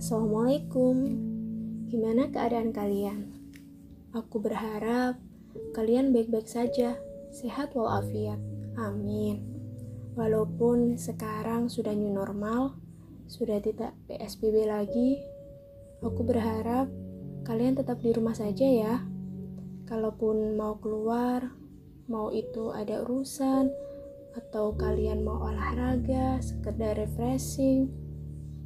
Assalamualaikum. Gimana keadaan kalian? Aku berharap kalian baik-baik saja, sehat walafiat. Amin. Walaupun sekarang sudah new normal, sudah tidak PSBB lagi, aku berharap kalian tetap di rumah saja ya. Kalaupun mau keluar, mau itu ada urusan, atau kalian mau olahraga, sekedar refreshing,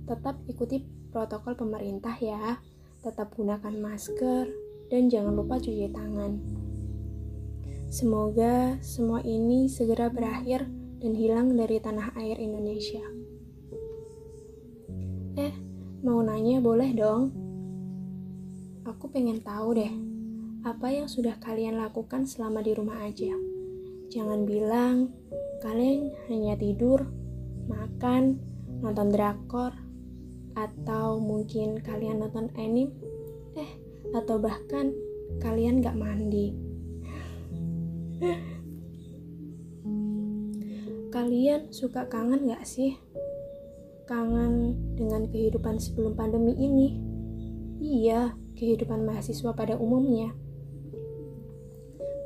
tetap ikuti protokol pemerintah ya. Tetap gunakan masker dan jangan lupa cuci tangan. Semoga semua ini segera berakhir dan hilang dari tanah air Indonesia. Eh, mau nanya boleh dong? Aku pengen tahu deh, apa yang sudah kalian lakukan selama di rumah aja. Jangan bilang kalian hanya tidur, makan, nonton drakor, atau mungkin kalian nonton anime eh atau bahkan kalian gak mandi. Kalian suka kangen gak sih? Kangen dengan kehidupan sebelum pandemi ini? Iya kehidupan mahasiswa pada umumnya.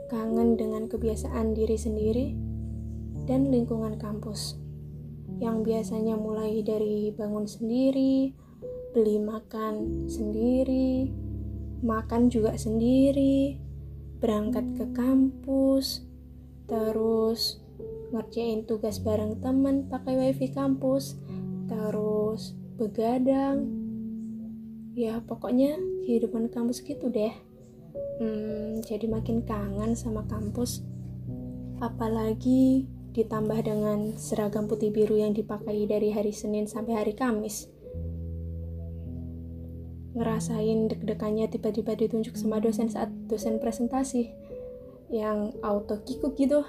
Kangen dengan kebiasaan diri sendiri dan lingkungan kampus yang biasanya mulai dari bangun sendiri, beli makan sendiri, makan juga sendiri, berangkat ke kampus, terus ngerjain tugas bareng teman pakai wifi kampus, terus begadang. Ya pokoknya kehidupan kampus gitu deh. Hmm, jadi makin kangen sama kampus. Apalagi ditambah dengan seragam putih biru yang dipakai dari hari Senin sampai hari Kamis. Ngerasain deg-degannya tiba-tiba ditunjuk sama dosen saat dosen presentasi yang auto kikuk gitu.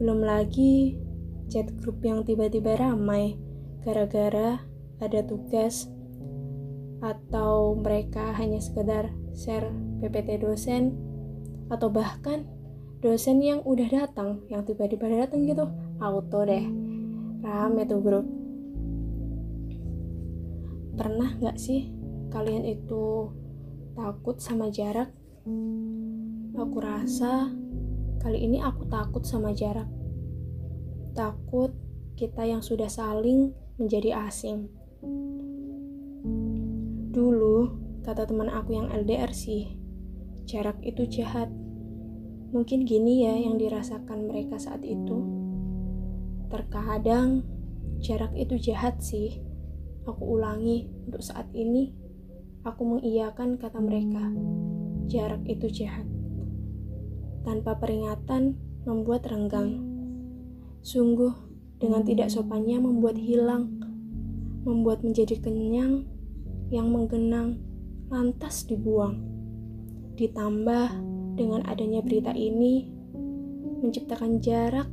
Belum lagi chat grup yang tiba-tiba ramai gara-gara ada tugas atau mereka hanya sekedar share PPT dosen atau bahkan dosen yang udah datang yang tiba-tiba datang gitu auto deh. Rame tuh grup pernah nggak sih kalian itu takut sama jarak? Aku rasa kali ini aku takut sama jarak. Takut kita yang sudah saling menjadi asing. Dulu kata teman aku yang LDR sih jarak itu jahat Mungkin gini ya yang dirasakan mereka saat itu. Terkadang jarak itu jahat sih. Aku ulangi untuk saat ini. Aku mengiyakan kata mereka. Jarak itu jahat. Tanpa peringatan membuat renggang. Sungguh dengan tidak sopannya membuat hilang. Membuat menjadi kenyang yang menggenang lantas dibuang. Ditambah dengan adanya berita ini menciptakan jarak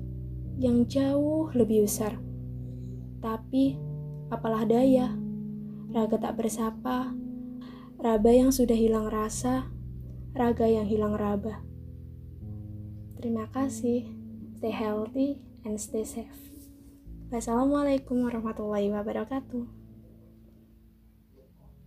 yang jauh lebih besar. Tapi apalah daya, raga tak bersapa, raba yang sudah hilang rasa, raga yang hilang raba. Terima kasih, stay healthy and stay safe. Wassalamualaikum warahmatullahi wabarakatuh.